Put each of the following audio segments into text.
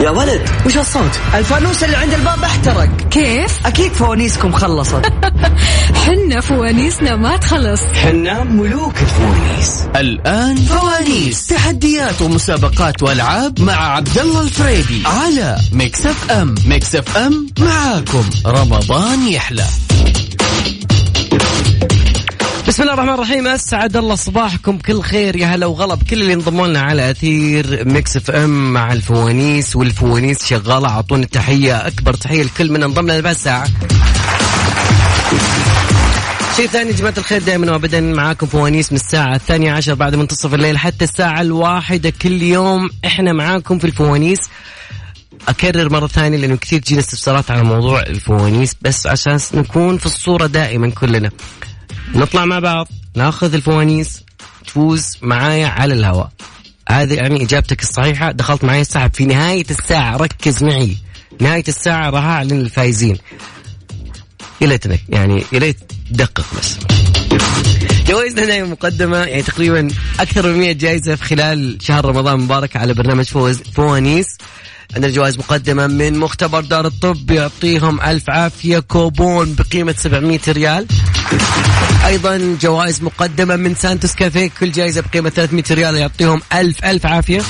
يا ولد وش الصوت؟ الفانوس اللي عند الباب احترق. كيف؟ أكيد فوانيسكم خلصت. حنا فوانيسنا ما تخلص. حنا ملوك الفوانيس. الآن فوانيس. تحديات ومسابقات وألعاب مع عبد الله الفريدي على ميكس أف أم. ميكس أف أم معاكم. رمضان يحلى. بسم الله الرحمن الرحيم. أسعد الله صباحكم. كل خير. يا هلا وغلا. كل اللي انضموا لنا على أثير ميكس إف إم مع الفوانيس والفوانيس شغالة. اعطونا التحيه أكبر تحية لكل من انضم لنا بس ساعة. شيء ثاني يا جماعة الخير. دائما وابدا معاكم فوانيس من الساعة الثانية عشر بعد منتصف الليل حتى الساعة الواحدة كل يوم. إحنا معاكم في الفوانيس. أكرر مرة ثانية لأنه كثير تجينا استفسارات على موضوع الفوانيس. بس عشان نكون في الصورة دائما كلنا. نطلع مع بعض. ناخذ الفوانيس. تفوز معايا على الهواء. هذه يعني إجابتك الصحيحة. دخلت معي السحب في نهاية الساعة ركز معي. نهاية الساعة راح اعلن الفايزين يا ليتنك يعني يا ريت دقق بس. جوائزنا دائما مقدمة. يعني تقريبا أكثر من 100 جائزة في خلال شهر رمضان المبارك على برنامج فوز فوانيس. عندنا جوائز مقدمة من مختبر دار الطب. يعطيهم ألف عافية. كوبون بقيمة 700 ريال. أيضا جوائز مقدمة من سانتوس كافيه. كل جائزة بقيمة 300 ريال يعطيهم ألف ألف عافية.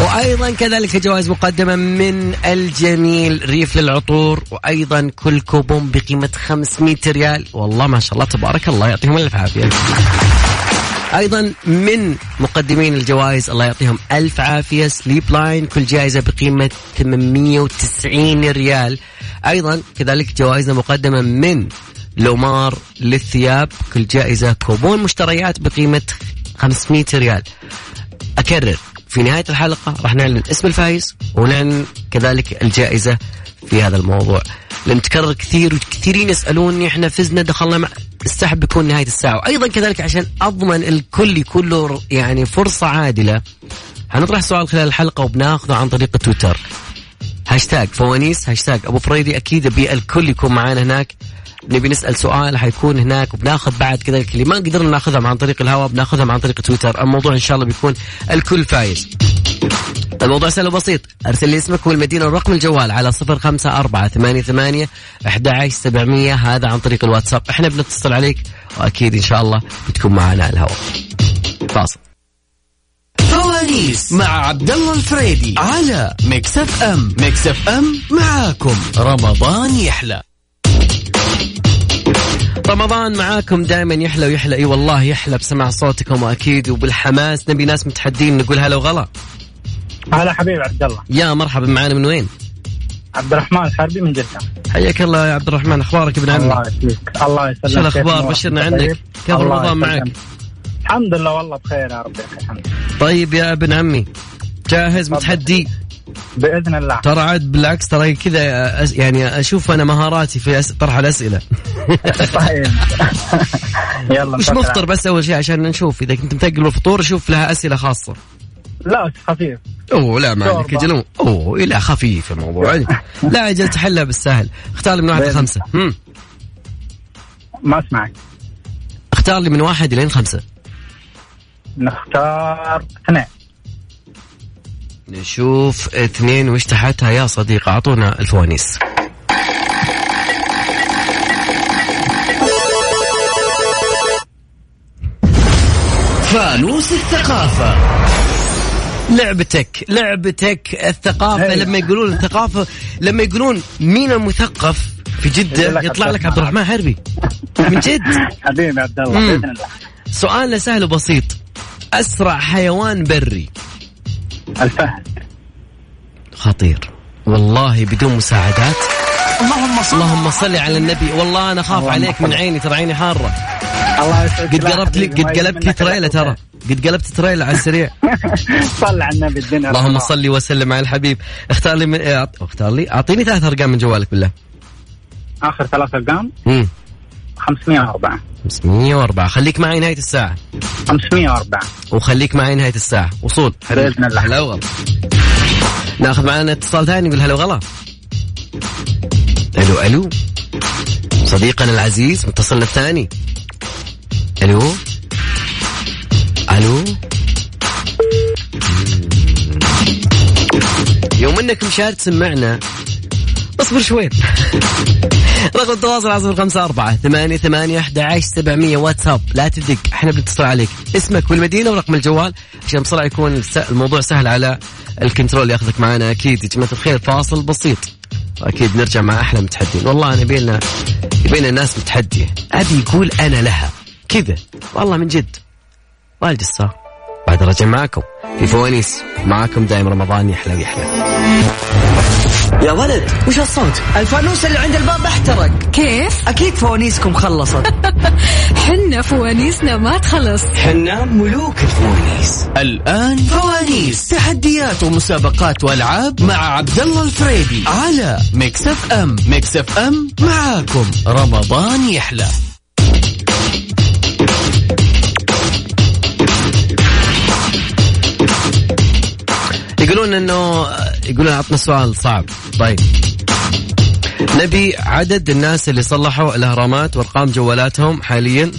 وأيضا كذلك جوائز مقدمة من الجميل ريف للعطور. وأيضا كل كوبون بقيمة 500 ريال. والله ما شاء الله تبارك الله يعطيهم ألف عافية. أيضا من مقدمين الجوائز الله يعطيهم ألف عافية. سليب لاين كل جائزة بقيمة 890 ريال. أيضا كذلك جوائزنا مقدمة من لومار للثياب كل جائزة كوبون مشتريات بقيمة 500 ريال. أكرر في نهاية الحلقة راح نعلن اسم الفايز ونعلن كذلك الجائزة في هذا الموضوع. لأن تكرر كثير وكثيرين يسألوني إحنا فزنا دخلنا مع السحب بيكون نهاية الساعة. وأيضا كذلك عشان أضمن الكل يكون له يعني فرصة عادلة حنطرح سؤال خلال الحلقة وبناخذه عن طريق تويتر. هاشتاج فوانيس هاشتاج أبو فريدي أكيد ابي الكل يكون معانا هناك. نبي نسأل سؤال حيكون هناك وبناخذ بعد كذا اللي ما قدرنا ناخذهم عن طريق الهواء بناخذهم عن طريق تويتر. الموضوع إن شاء الله بيكون الكل فايز. الموضوع سهل وبسيط. ارسل لي اسمك والمدينة ورقم الجوال على صفر خمسة أربعة ثمانية ثمانية سبعمية. هذا عن طريق الواتساب. إحنا بنتصل عليك وأكيد إن شاء الله بتكون معنا على الهواء. فاصل. فوانيس مع عبد الله الفريدي على ميكس اف ام ميكس اف ام معاكم. رمضان يحلى. رمضان معاكم دائما يحلى ويحلى. إي والله يحلى بسماع صوتكم وأكيد وبالحماس. نبي ناس متحدين نقول هلا وغلا. هلا حبيبي عبد الله. يا مرحبا معنا من وين؟ عبد الرحمن الحربي من جدة. حياك الله يا عبد الرحمن أخبارك ابن عمي؟ الله يسلمك. الله يسلمك. شو الأخبار؟ بشرنا عنك كيف رمضان معك؟ الحمد لله والله بخير يا رب. الحمد طيب يا ابن عمي جاهز متحدي؟ بإذن الله. ترى عاد بالعكس ترى كذا يعني أشوف أنا مهاراتي في طرح الأسئلة. طيب. يلا مش مفطر بس أول شيء عشان نشوف إذا كنت متقل بالفطور شوف لها أسئلة خاصة. لا خفيف. أوه لا ما عليك جلو أوه لا خفيف الموضوع. لا أجل تحلها بالسهل. اختار لي من واحد لخمسة. هم. ما اسمعك اختار لي من واحد لين خمسة. نختار اثنين. نشوف اثنين وش تحتها. يا صديق أعطونا الفوانيس. فانوس الثقافة. لعبتك لعبتك الثقافة هي. لما يقولون الثقافة لما يقولون مين المثقف في جدة يطلع لك عبد الرحمن حربي. من جد. حبيبي عبد الله بإذن الله. سؤالنا سهل وبسيط. أسرع حيوان بري. الفهد. خطير. والله بدون مساعدات. اللهم صل اللهم صل على النبي. والله أنا خاف عليك من عيني ترى عيني حارة. الله يسعدك. قد قلبت لي قد قلبت لي تريلا ترى. قد قلبت تريلا على السريع. صل على النبي الدنيا اللهم صل وسلم على الحبيب. اختار لي من... اختار لي. أعطيني ثلاث أرقام من جوالك بالله. آخر ثلاث أرقام؟ امم 504 504 خليك معي نهاية الساعة. 504 وخليك معي نهاية الساعة. وصول. بإذن الله. هلا وغلا. ناخذ معنا اتصال ثاني نقول هلا وغلا. ألو ألو. صديقنا العزيز متصلنا الثاني. ألو؟ ألو؟ انك مشارك تسمعنا اصبر شوي. رقم التواصل على صفر خمسة أربعة ثمانية ثمانية أحد عشر سبعمية واتساب. لا تدق إحنا بنتصل عليك. اسمك والمدينة ورقم الجوال عشان بسرعة يكون الموضوع سهل على الكنترول ياخذك معنا أكيد يا جماعة الخير فاصل بسيط. أكيد نرجع مع أحلى متحدين. والله أنا يبينا يبينا الناس متحدية. أبي يقول أنا لها. كذا. والله من جد. والجسة بعد رجع معكم. في فوانيس. معاكم دايم رمضان يحلى ويحلى يا ولد وش الصوت؟ الفانوس اللي عند الباب احترق. كيف؟ أكيد فوانيسكم خلصت. حنا فوانيسنا ما تخلص. حنا ملوك الفوانيس. الآن فوانيس. تحديات ومسابقات وألعاب مع عبد الله الفريدي على ميكس أف أم. ميكس أف أم معاكم. رمضان يحلى يقولون إنه يقولون عطنا سؤال صعب. طيب. نبي عدد الناس اللي صلحوا الأهرامات وارقام جوالاتهم حاليا؟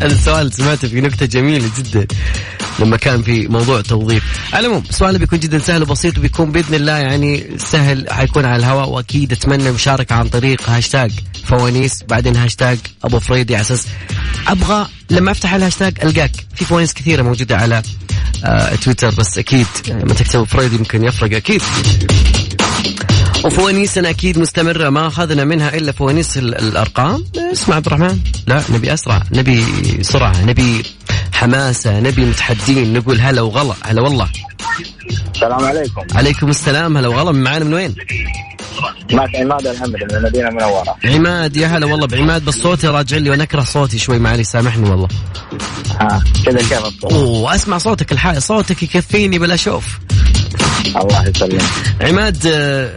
هذا السؤال سمعته في نكتة جميلة جدا لما كان في موضوع توظيف على العموم سؤالنا بيكون جدا سهل وبسيط وبيكون بإذن الله يعني سهل حيكون على الهواء وأكيد أتمنى المشاركه عن طريق هاشتاج فوانيس بعدين هاشتاج أبو فريدي على أساس. أبغى لما أفتح الهاشتاج ألقاك. في فوانيس كثيرة موجودة على تويتر بس أكيد لما تكتب فريدي يمكن يفرق أكيد. وفوانيسنا أكيد مستمرة ما أخذنا منها إلا فوانيس ال- الأرقام. اسمع عبد الرحمن. لا نبي أسرع نبي سرعة نبي حماسة نبي متحدين نقول هلا وغلا هلا والله. السلام عليكم. عليكم السلام هلا وغلا معانا من وين؟ معك عماد الحمد من المدينة المنوره عماد يا هلا والله بعماد بس صوتي راجع لي وأنا اكره صوتي شوي معلي سامحني والله. ها كذا كيف الصوت أوه أسمع صوتك الحالي صوتك يكفيني بلا شوف. الله يسلمك. عماد آه،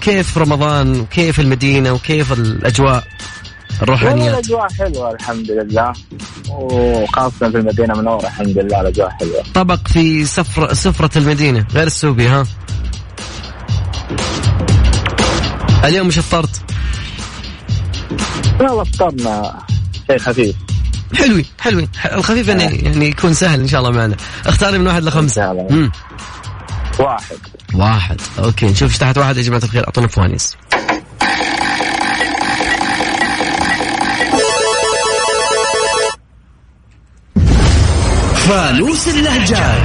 كيف رمضان؟ وكيف المدينة؟ وكيف الأجواء والله الروحانيات الأجواء حلوة الحمد لله. وخاصة في المدينة المنوره الحمد لله الأجواء حلوة. طبق في سفرة سفرة المدينة غير السوبي ها؟ اليوم مش فطرت؟ والله فطرنا. شيء خفيف. حلوين حلوين الخفيف يعني, يعني يكون سهل إن شاء الله معنا. اختاري من واحد إن لخمسة شاء الله. مم. واحد. واحد. أوكي نشوف إيش تحت واحد. يا جماعة الخير أعطونا فوانيس. فانوس اللهجات.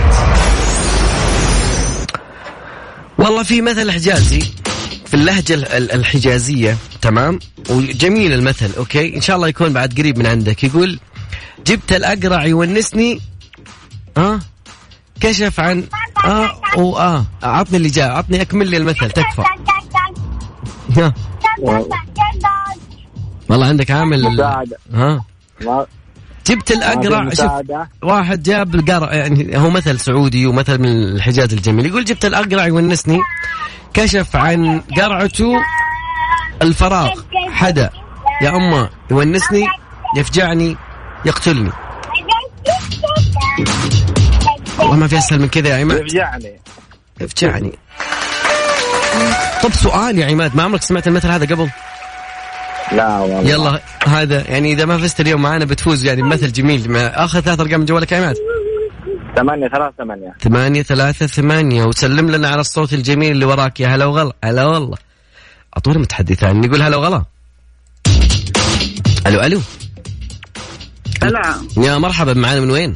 والله في مثل حجازي. في اللهجة ال- ال- الحجازية تمام؟ وجميل المثل أوكي؟ إن شاء الله يكون بعد قريب من عندك. يقول جبت الأقرع يونسني آه كشف عن آه واه عطني اللي جاء عطني أكمل لي المثل تكفى. والله عندك عامل مساعدة. ها. جبت الأقرع شوف مساعدة. واحد جاب القرع يعني هو مثل سعودي ومثل من الحجاز الجميل. يقول جبت الأقرع يونسني كشف عن قرعته الفراغ. حدا. يا اما يونسني يفجعني يقتلني. والله ما في أسهل من كذا يا عماد. يفجعني. يفجعني. طب سؤال يا عماد ما عمرك سمعت المثل هذا قبل؟ لا والله. يلا هذا يعني إذا ما فزت اليوم معنا بتفوز يعني بمثل جميل. ما اخذ ثلاث أرقام من جوالك يا عماد. ثمانية ثلاثة ثمانية. ثمانية ثلاثة ثمانية. وسلم لنا على الصوت الجميل اللي وراك يا هلا وغلا. هلا والله. أعطونا متحدي ثاني نقول هلا وغلا. ألو ألو. هلا. يا مرحبا. معنا من وين؟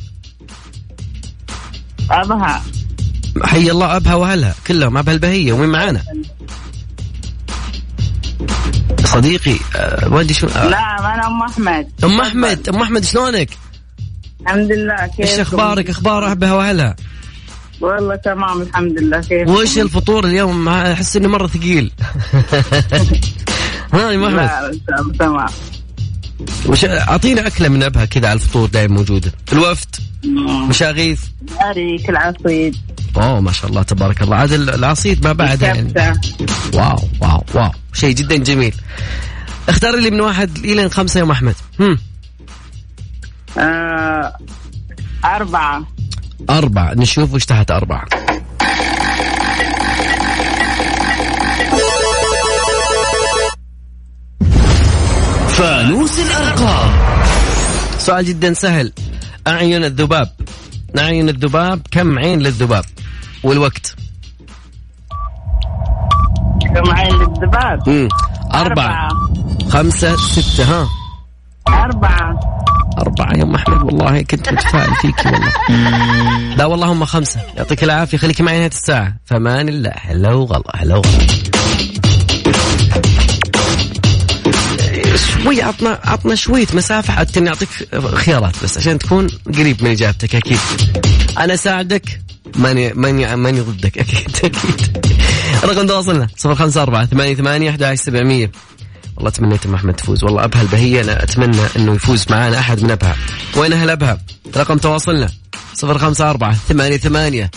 أبها. حي الله أبها وهلها كلهم أبها البهية. وين معانا؟ صديقي أه ودي شو أه. لا أنا أم أحمد. أم أحمد. أم أحمد شلونك؟ الحمد لله كيف إيش أخبارك؟ أخبار أبها وهلها والله تمام الحمد لله كيف وش الفطور اليوم؟ أحس إنه مرة ثقيل. ها يا لا تمام وش اعطينا أكلة من أبها كذا على الفطور دائما موجودة. الوفد مشاغيث. أريك العصيد أوه ما شاء الله تبارك الله. عاد العصيد ما بعد يعني. واو واو واو. شيء جدا جميل. اختار لي من واحد إلى خمسة يا أم أحمد. هم. آه أربعة. أربعة. نشوف وش تحت أربعة. فانوس الأرقام. سؤال جدا سهل. أعين الذباب. اعين الذباب. كم عين للذباب؟ والوقت. معي الدباب امم أربعة. خمسة ستة ها؟ أربعة أربعة. والله كنت متفائل فيك والله. لا والله هم خمسة. يعطيك العافية. خليك معي نهاية الساعة. فمان الله. هلا وغلا. هلا وغلا. شوي عطنا عطنا شوية مسافة. حتى نعطيك خيارات بس عشان تكون قريب من إجابتك أكيد. أنا ساعدك. ماني ماني ماني ضدك أكيد. أكيد. رقم تواصلنا. 054 88 11700 والله تمنيت ام أحمد تفوز. والله ابها البهية أنا أتمنى إنه يفوز معانا أحد من ابها وين أهل ابها رقم تواصلنا. 054 88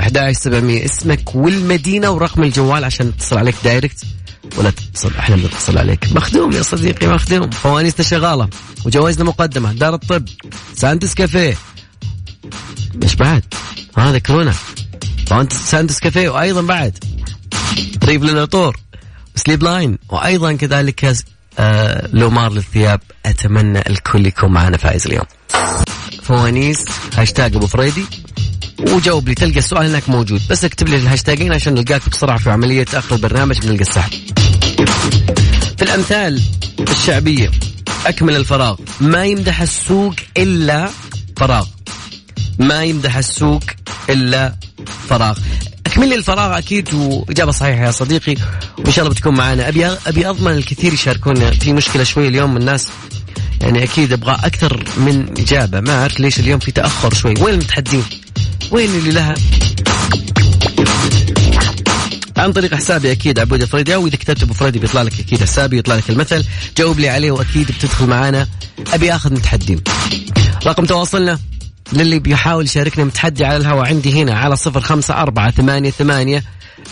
11700 اسمك والمدينة ورقم الجوال عشان نتصل عليك direct. ولا تتصل إحنا بنتصل عليك. مخدوم يا صديقي مخدوم. فوانيسنا شغاله وجوائزنا مقدمة. دار الطب. سانتوس كافيه. وش بعد؟ هذا كورونا. سانتوس كافيه. وأيضا بعد. ريف للعطور سليب لاين وأيضا كذلك آه لومار للثياب. أتمنى الكل يكون معنا فايز اليوم. فوانيس هاشتاج أبو فريدي. وجاوب لي تلقى السؤال هناك موجود. بس اكتب لي الهاشتاجين عشان نلقاك بسرعة في عملية اخر البرنامج نلقى السحب في الأمثال الشعبية أكمل الفراغ. ما يمدح السوق إلا فراغ. ما يمدح السوق إلا فراغ. اكمل لي الفراغ أكيد وإجابة صحيحة يا صديقي. وإن شاء الله بتكون معنا. ابي أبي أضمن الكثير يشاركونا في مشكلة شوي اليوم الناس يعني أكيد أبغى أكثر من إجابة. ما أعرف ليش اليوم في تأخر شوي. وين المتحدين؟ وين اللي لها؟ عن طريق حسابي أكيد عبود فريدي. أو إذا كتبت أبو فريدي بيطلع لك أكيد حسابي يطلع لك المثل. جاوب لي عليه وأكيد بتدخل معانا أبي آخذ متحدين. رقم تواصلنا. للي بيحاول يشاركنا متحدي على الهواء عندي هنا على صفر خمسة أربعة ثمانية ثمانية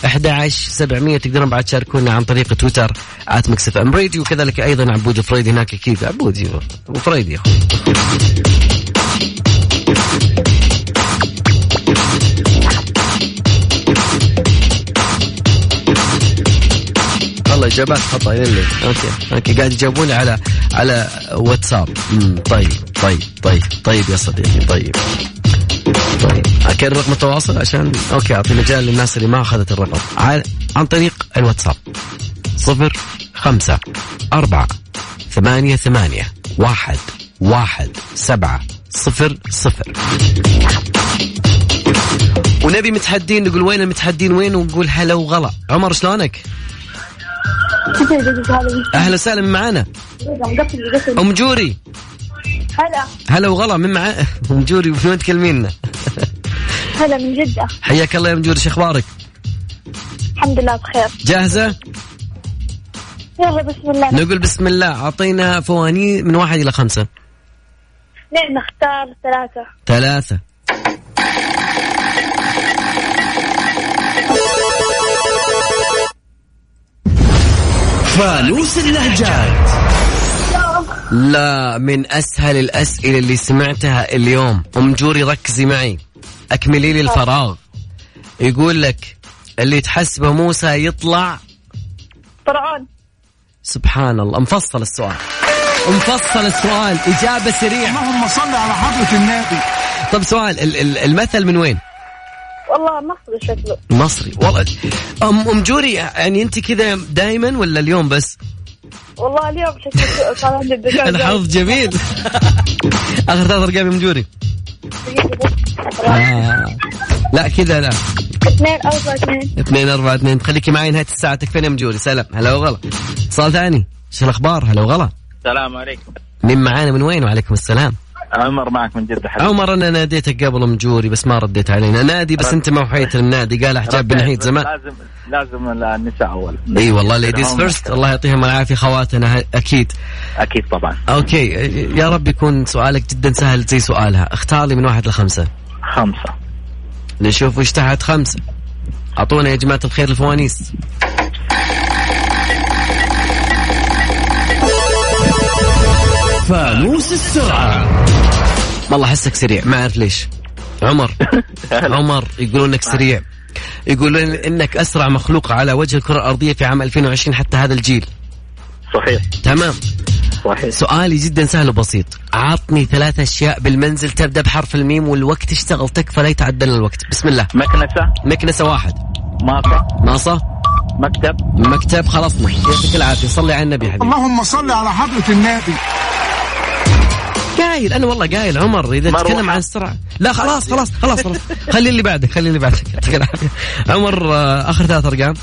أحد عشر سبعمية. تقدرون بعد تشاركونا عن طريق تويتر at MixFM Radio وكذلك أيضا عبود فريدي هناك. أكيد عبود أبو والله اجابات خطا للي okay okay. قاعد يجاوبوني على على واتساب. مم. طيب طيب طيب طيب يا صديقي طيب. طيب. اكرر رقم التواصل عشان okay أعطي مجال للناس اللي ما أخذت الرقم. عن, عن طريق الواتساب. صفر خمسة أربعة ثمانية ثمانية واحد واحد سبعة صفر صفر. ونبي متحدين نقول وين المتحدين وين ونقول هلا وغلا. عمر شلونك؟ أهلا وسهلا من معانا؟ أم جوري. هلا هلا وغلا من مع أم جوري من وين تكلمينا؟ هلا من جدة. حياك الله يا أم جوري شو أخبارك؟ الحمد لله بخير. جاهزة؟ يلا بسم الله. نقول بسم الله أعطينا فواني من واحد إلى خمسة. نعم نختار ثلاثة. ثلاثة. فانوس اللهجات لا من أسهل الأسئلة اللي سمعتها اليوم. أم جوري ركزي معي. أكملي لي الفراغ. يقول لك اللي تحسبه موسى يطلع. فرعون. سبحان الله. مفصل السؤال. مفصل السؤال. إجابة سريعة. اللهم صل على حضرة النبي. طب سؤال ال- ال- المثل من وين؟ والله مصري شكله. مصري والله. أم أم جوري يعني أنت كذا دائما ولا اليوم بس؟ والله اليوم شكله صار عندي الذكاء الحظ جميل. آخر ثلاث أرقام يا أم جوري. آه. لا كذا لا. اثنين أربعة اثنين. اثنين أربعة اثنين. خليكي معي نهاية الساعة تكفين يا مجوري سلام. هلا وغلا. اتصال ثاني. شو الأخبار؟ هلا وغلا. السلام عليكم. مين معانا؟ من وين؟ وعليكم السلام. عمر معك من جدة حبيبي. عمر أنا ناديتك قبل مجوري بس ما رديت علينا. نادي بس أنت ما وحيت النادي. قال حجاب بن عيد زمان. لازم لازم النساء أول. إي والله ladies first الله يعطيهم العافية. خواتنا أكيد. أكيد طبعا. okay. يا رب يكون سؤالك جدا سهل. زي سؤالها. اختار لي من واحد لخمسة. خمسة. نشوف وش تحت خمسة. أعطونا يا جماعة الخير الفوانيس. فانوس السرعة. والله احسك سريع ما أعرف ليش. عمر عمر يقولون إنك سريع. يقولون إنك أسرع مخلوق على وجه الكرة الأرضية في عام 2020 حتى هذا الجيل. صحيح. تمام؟ صحيح. سؤالي جدا سهل وبسيط. عطني ثلاث أشياء بالمنزل تبدأ بحرف الميم والوقت اشتغل تكفى لا يتعدى الوقت. بسم الله. مكنسة. مكنسة واحد. ماصة ناصة. مكتب. مكتب خلصنا يعطيك العافية. صلي على النبي حبيبي. اللهم صل على حضرة النبي. قايل أنا والله قايل عمر إذا. تتكلم عن السرعة. لا خلاص خلاص خلاص خلاص. خلي اللي بعدك خلي اللي بعدك يعطيك العافية. عمر آه، آخر ثلاث أرقام.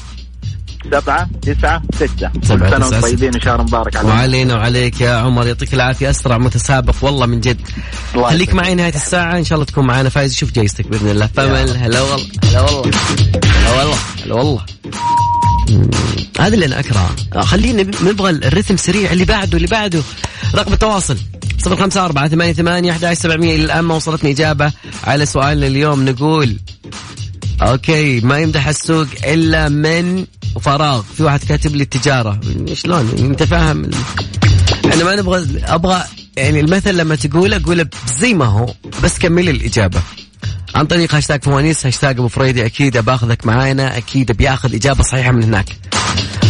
سبعة تسعة ستة. سبعة، سنة تسعة، وأنتم طيبين وشهر مبارك عليكم وعلينا وعليك يا عمر. يعطيك العافية. أسرع متسابق والله من جد. خليك. معي نهاية الساعة. إن شاء الله تكون معنا فايز شوف جايزتك بإذن الله. فمل. هلا والله. هلا والله. هلا والله. هلا والله. هذا اللي أنا اكرهه آه، خلينا نبغى الرتم سريع اللي بعده اللي بعده. رقم التواصل. صفر خمسة أربعة ثمانية ثمانية أحد سبعمية إلى الآن ما وصلتني إجابة على سؤالنا اليوم. نقول أوكي ما يمدح السوق إلا من فراغ. في واحد كاتب لي التجارة. شلون؟ أنت فاهم؟ أنا ما نبغى أبغى يعني المثل لما تقوله قوله زي ما هو بس كمل الإجابة. عن طريق هاشتاج فوانيس هاشتاج أبو فريدي أكيد باخذك معانا أكيد بياخذ إجابة صحيحة من هناك.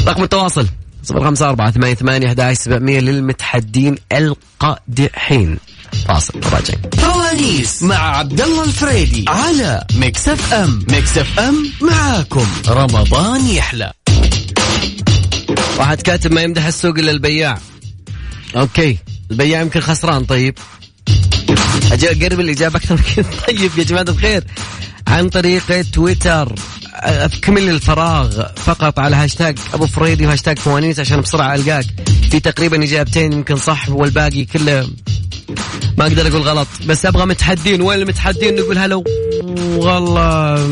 رقم التواصل صفر خمسة أربعة ثمانية ثمانية أحد سبعمية للمتحدين القادمين. فاصل راجعين فوانيس مع عبد الله الفريدي على Mix FM. Mix FM معاكم. رمضان يحلى. واحد كاتب ما يمدح السوق إلا البياع. okay البياع يمكن خسران طيب. أجي أقرب الإجابة أكثر من كذا. طيب يا جماعة الخير عن طريق تويتر اكمل الفراغ فقط على هاشتاج أبو فريدي وهاشتاج فوانيس عشان بسرعة ألقاك. في تقريبا إجابتين يمكن صح والباقي كله ما أقدر أقول غلط. بس أبغى متحدين وين المتحدين؟ نقول هلا والله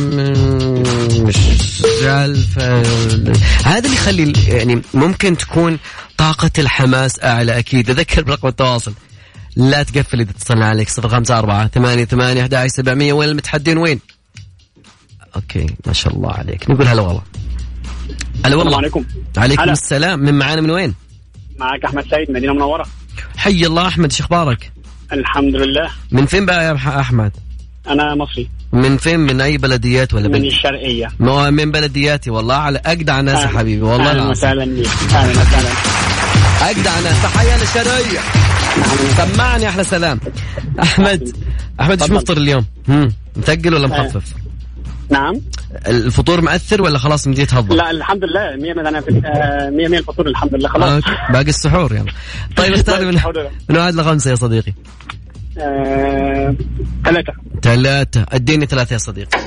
مش سالفه هذا اللي يخلي يعني ممكن تكون طاقة الحماس أعلى أكيد. أذكر برقم التواصل. لا تقفل إذا اتصلنا عليك. صفر خمسة أربعة ثمانية ثمانية أحد سبعمية. وين المتحدين؟ وين؟ أوكي ما شاء الله عليك. نقول هلا والله. هلا والله. السلام عليكم. عليكم هلا. السلام. من معانا من وين؟ معك أحمد سيد مدينة منورة. حي الله أحمد شو أخبارك؟ الحمد لله. من فين بقى يا أح- أحمد؟ أنا مصري. من فين؟ من أي بلديات ولا من الشرقية. من بلدياتي والله على أجدع ناس يا. حبيبي. والله أهلا وسهلا أهلا وسهلا. اجدع ناس تحيه للشرقيه سمعني أحلى سلام أحمد أحمد إيش. مفطر اليوم؟ هم مثقل ولا آه. مخفف؟ نعم الفطور مأثر ولا خلاص مديت تهضم؟ لا الحمد لله 100 100 أنا في 100 100 الفطور الحمد لله خلاص. باقي السحور يلا طيب اختار من من واحد لخمسة يا صديقي آه، ثلاثة ثلاثة أديني ثلاثة يا صديقي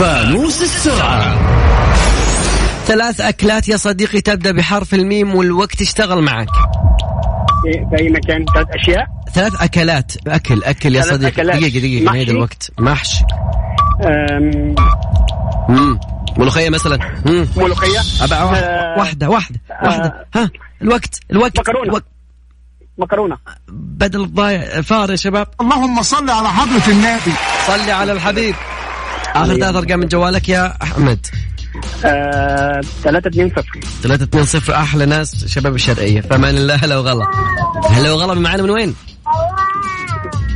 فانوس السرعة. ثلاث أكلات يا صديقي تبدأ بحرف الميم والوقت اشتغل معك. في أي مكان؟ ثلاث أشياء؟ ثلاث أكلات. أكل أكل يا صديقي. أكلات. دقيقة دقيقة محشي؟ نعيد الوقت. محشي. آم، مم. ملوخية مثلا. مم. ملوخية. واحدة آه، واحدة واحدة واحدة. ها الوقت الوقت. مكرونة. الوقت. مكرونة. بدل الضايع فار يا شباب. اللهم صل على حضرة النبي. صلي على الحبيب. آخر ثلاث أرقام من جوالك يا أحمد. آه، ثلاثة اثنين صفر. 3 2 0 أحلى ناس شباب الشرقية. فمان الله هلا وغلا. هلا وغلا من معانا من وين؟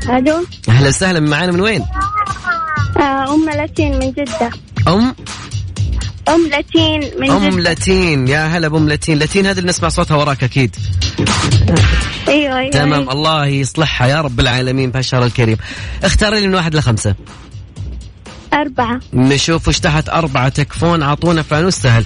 ألو؟ أهلا وسهلا من معانا من وين؟ آه، أم لاتين من جدة. أم؟ أم لاتين من أم جدة. لاتين يا هلا بأم لاتين. لاتين هذه اللي نسمع صوتها وراك أكيد. أيوه أيوه تمام الله يصلحها يا رب العالمين بهالشهر الكريم. اختار لي من واحد لخمسة. أربعة. نشوف وش تحت أربعة. تكفون أعطونا فانوس سهل.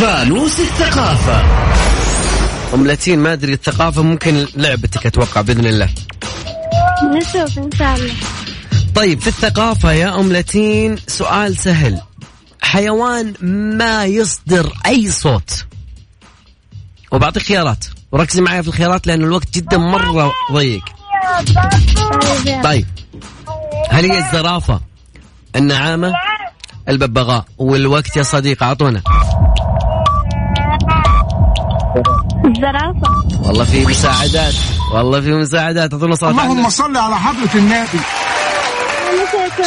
فانوس الثقافة. أم لاتين ما أدري الثقافة ممكن لعبتك أتوقع بإذن الله. نشوف إن شاء الله. طيب في الثقافة يا أم لاتين سؤال سهل. حيوان ما يصدر أي صوت. وبعطيك خيارات. وركزي معي في الخيارات لأن الوقت جدا مرة ضيق. طيب. طيب. هل هي الزرافة النعامة؟ الببغاء. والوقت يا صديقي أعطونا. الزرافة. والله في مساعدات. والله في مساعدات. أعطونا صوت اللهم. صل على حضرة النبي.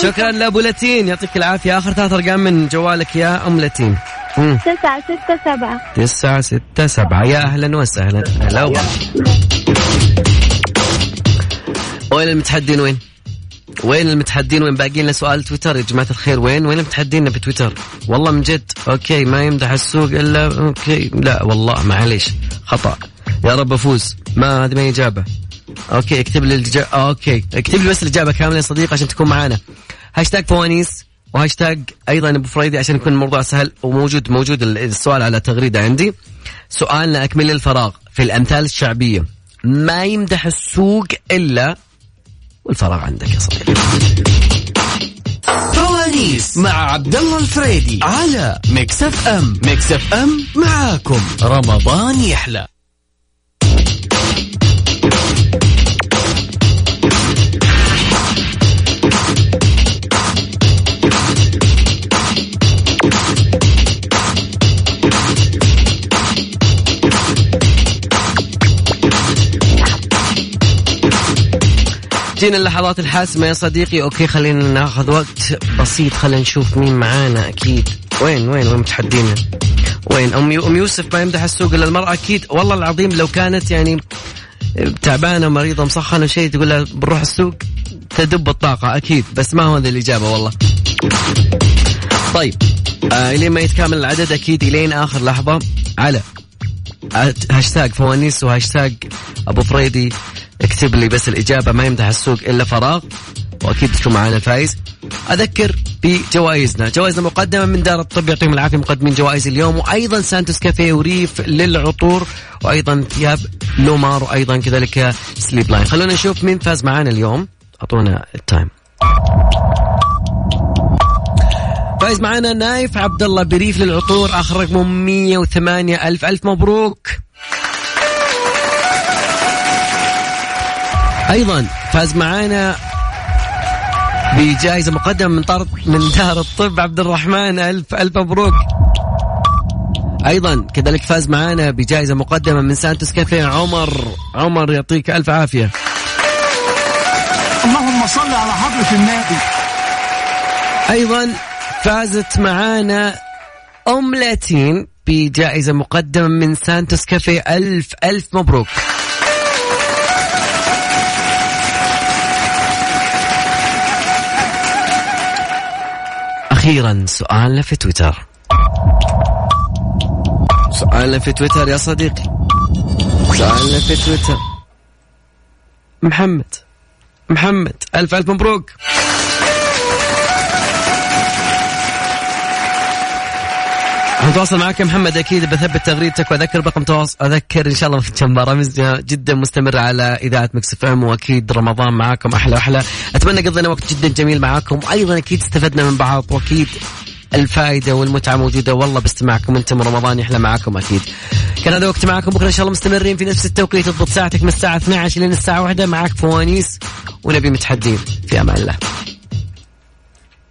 شكرا لأبو لاتين. يعطيك العافية. آخر ثلاث أرقام من جوالك يا أم لاتين. مم. تسعة ستة سبعة. تسعة ستة سبعة. يا أهلا وسهلا. هلا. وين المتحدين؟ وين؟ وين المتحدين؟ وين؟ باقي لنا سؤال تويتر. يا جماعة الخير وين؟ وين المتحدين في تويتر؟ والله من جد. okay ما يمدح السوق الا okay. لا والله معليش. خطأ. يا رب أفوز. ما هذه ما إجابة. okay اكتب لي الإجابة okay. اكتب لي بس الإجابة كاملة يا صديقي عشان تكون معانا. هاشتاج فوانيس وهاشتاج أيضا أبو فريدي عشان يكون الموضوع سهل وموجود موجود السؤال على تغريدة عندي. سؤالنا أكمل الفراغ في الأمثال الشعبية. ما يمدح السوق إلا والفراغ عندك يا صديقي. فوانيس مع عبد الله الفريدي على Mix FM. Mix FM معاكم. رمضان يحلى. جينا اللحظات الحاسمة يا صديقي. أوكي خلينا ناخذ وقت بسيط. خلينا نشوف مين معانا أكيد. وين وين وين متحدينا؟ وين؟ أم أم يوسف ما يمدح السوق الا المرأة أكيد. والله العظيم لو كانت يعني تعبانة مريضة مسخنة شيء تقول لها بنروح السوق تدب الطاقة أكيد. بس ما هو هذه الإجابة والله. طيب آه إلين ما يتكامل العدد أكيد إلين آخر لحظة. على هاشتاج فوانيس وهاشتاج أبو فريدي. اكتب لي بس الإجابة ما يمدح السوق إلا فراغ وأكيد تكون معنا الفايز. أذكر بجوائزنا. جوائزنا مقدمة من دار الطب يعطيهم العافية مقدمين جوائز اليوم وأيضا سانتوس كافيه وريف للعطور وأيضا ثياب لومار وأيضا كذلك Sleep Line. خلونا نشوف مين فاز معنا اليوم. أعطونا ال time. فايز معنا نايف عبد الله بريف للعطور اخر رقمه 108 ألف. ألف مبروك. أيضا فاز معانا بجائزة مقدمة من طار من دار الطب عبد الرحمن. ألف ألف مبروك. أيضا كذلك فاز معانا بجائزة مقدمة من سانتوس كافيه. عمر عمر يعطيك ألف عافية. اللهم صل على حضرة النبي. أيضا فازت معانا أم لاتين بجائزة مقدمة من سانتوس كافيه. ألف ألف مبروك. أخيرا سؤالنا في تويتر. سؤالنا في تويتر يا صديقي. سؤالنا في تويتر. محمد محمد ألف ألف مبروك. نتواصل معك يا محمد أكيد بثبت تغريدتك وأذكر رقم تواصل أذكر إن شاء الله في برامجنا جدا مستمرة على إذاعة Mix FM وأكيد رمضان معاكم أحلى وأحلى. أتمنى قضينا وقت جدا جميل معاكم. وأيضا أكيد استفدنا من بعض وأكيد الفائدة والمتعة موجودة. والله باستماعكم أنتم رمضان يحلى معاكم أكيد. كان هذا وقت معاكم. بكرة إن شاء الله مستمرين في نفس التوقيت. تضبط ساعتك من الساعة 12 لين الساعة 1 معاك فوانيس ونبي متحدين. في أمان الله.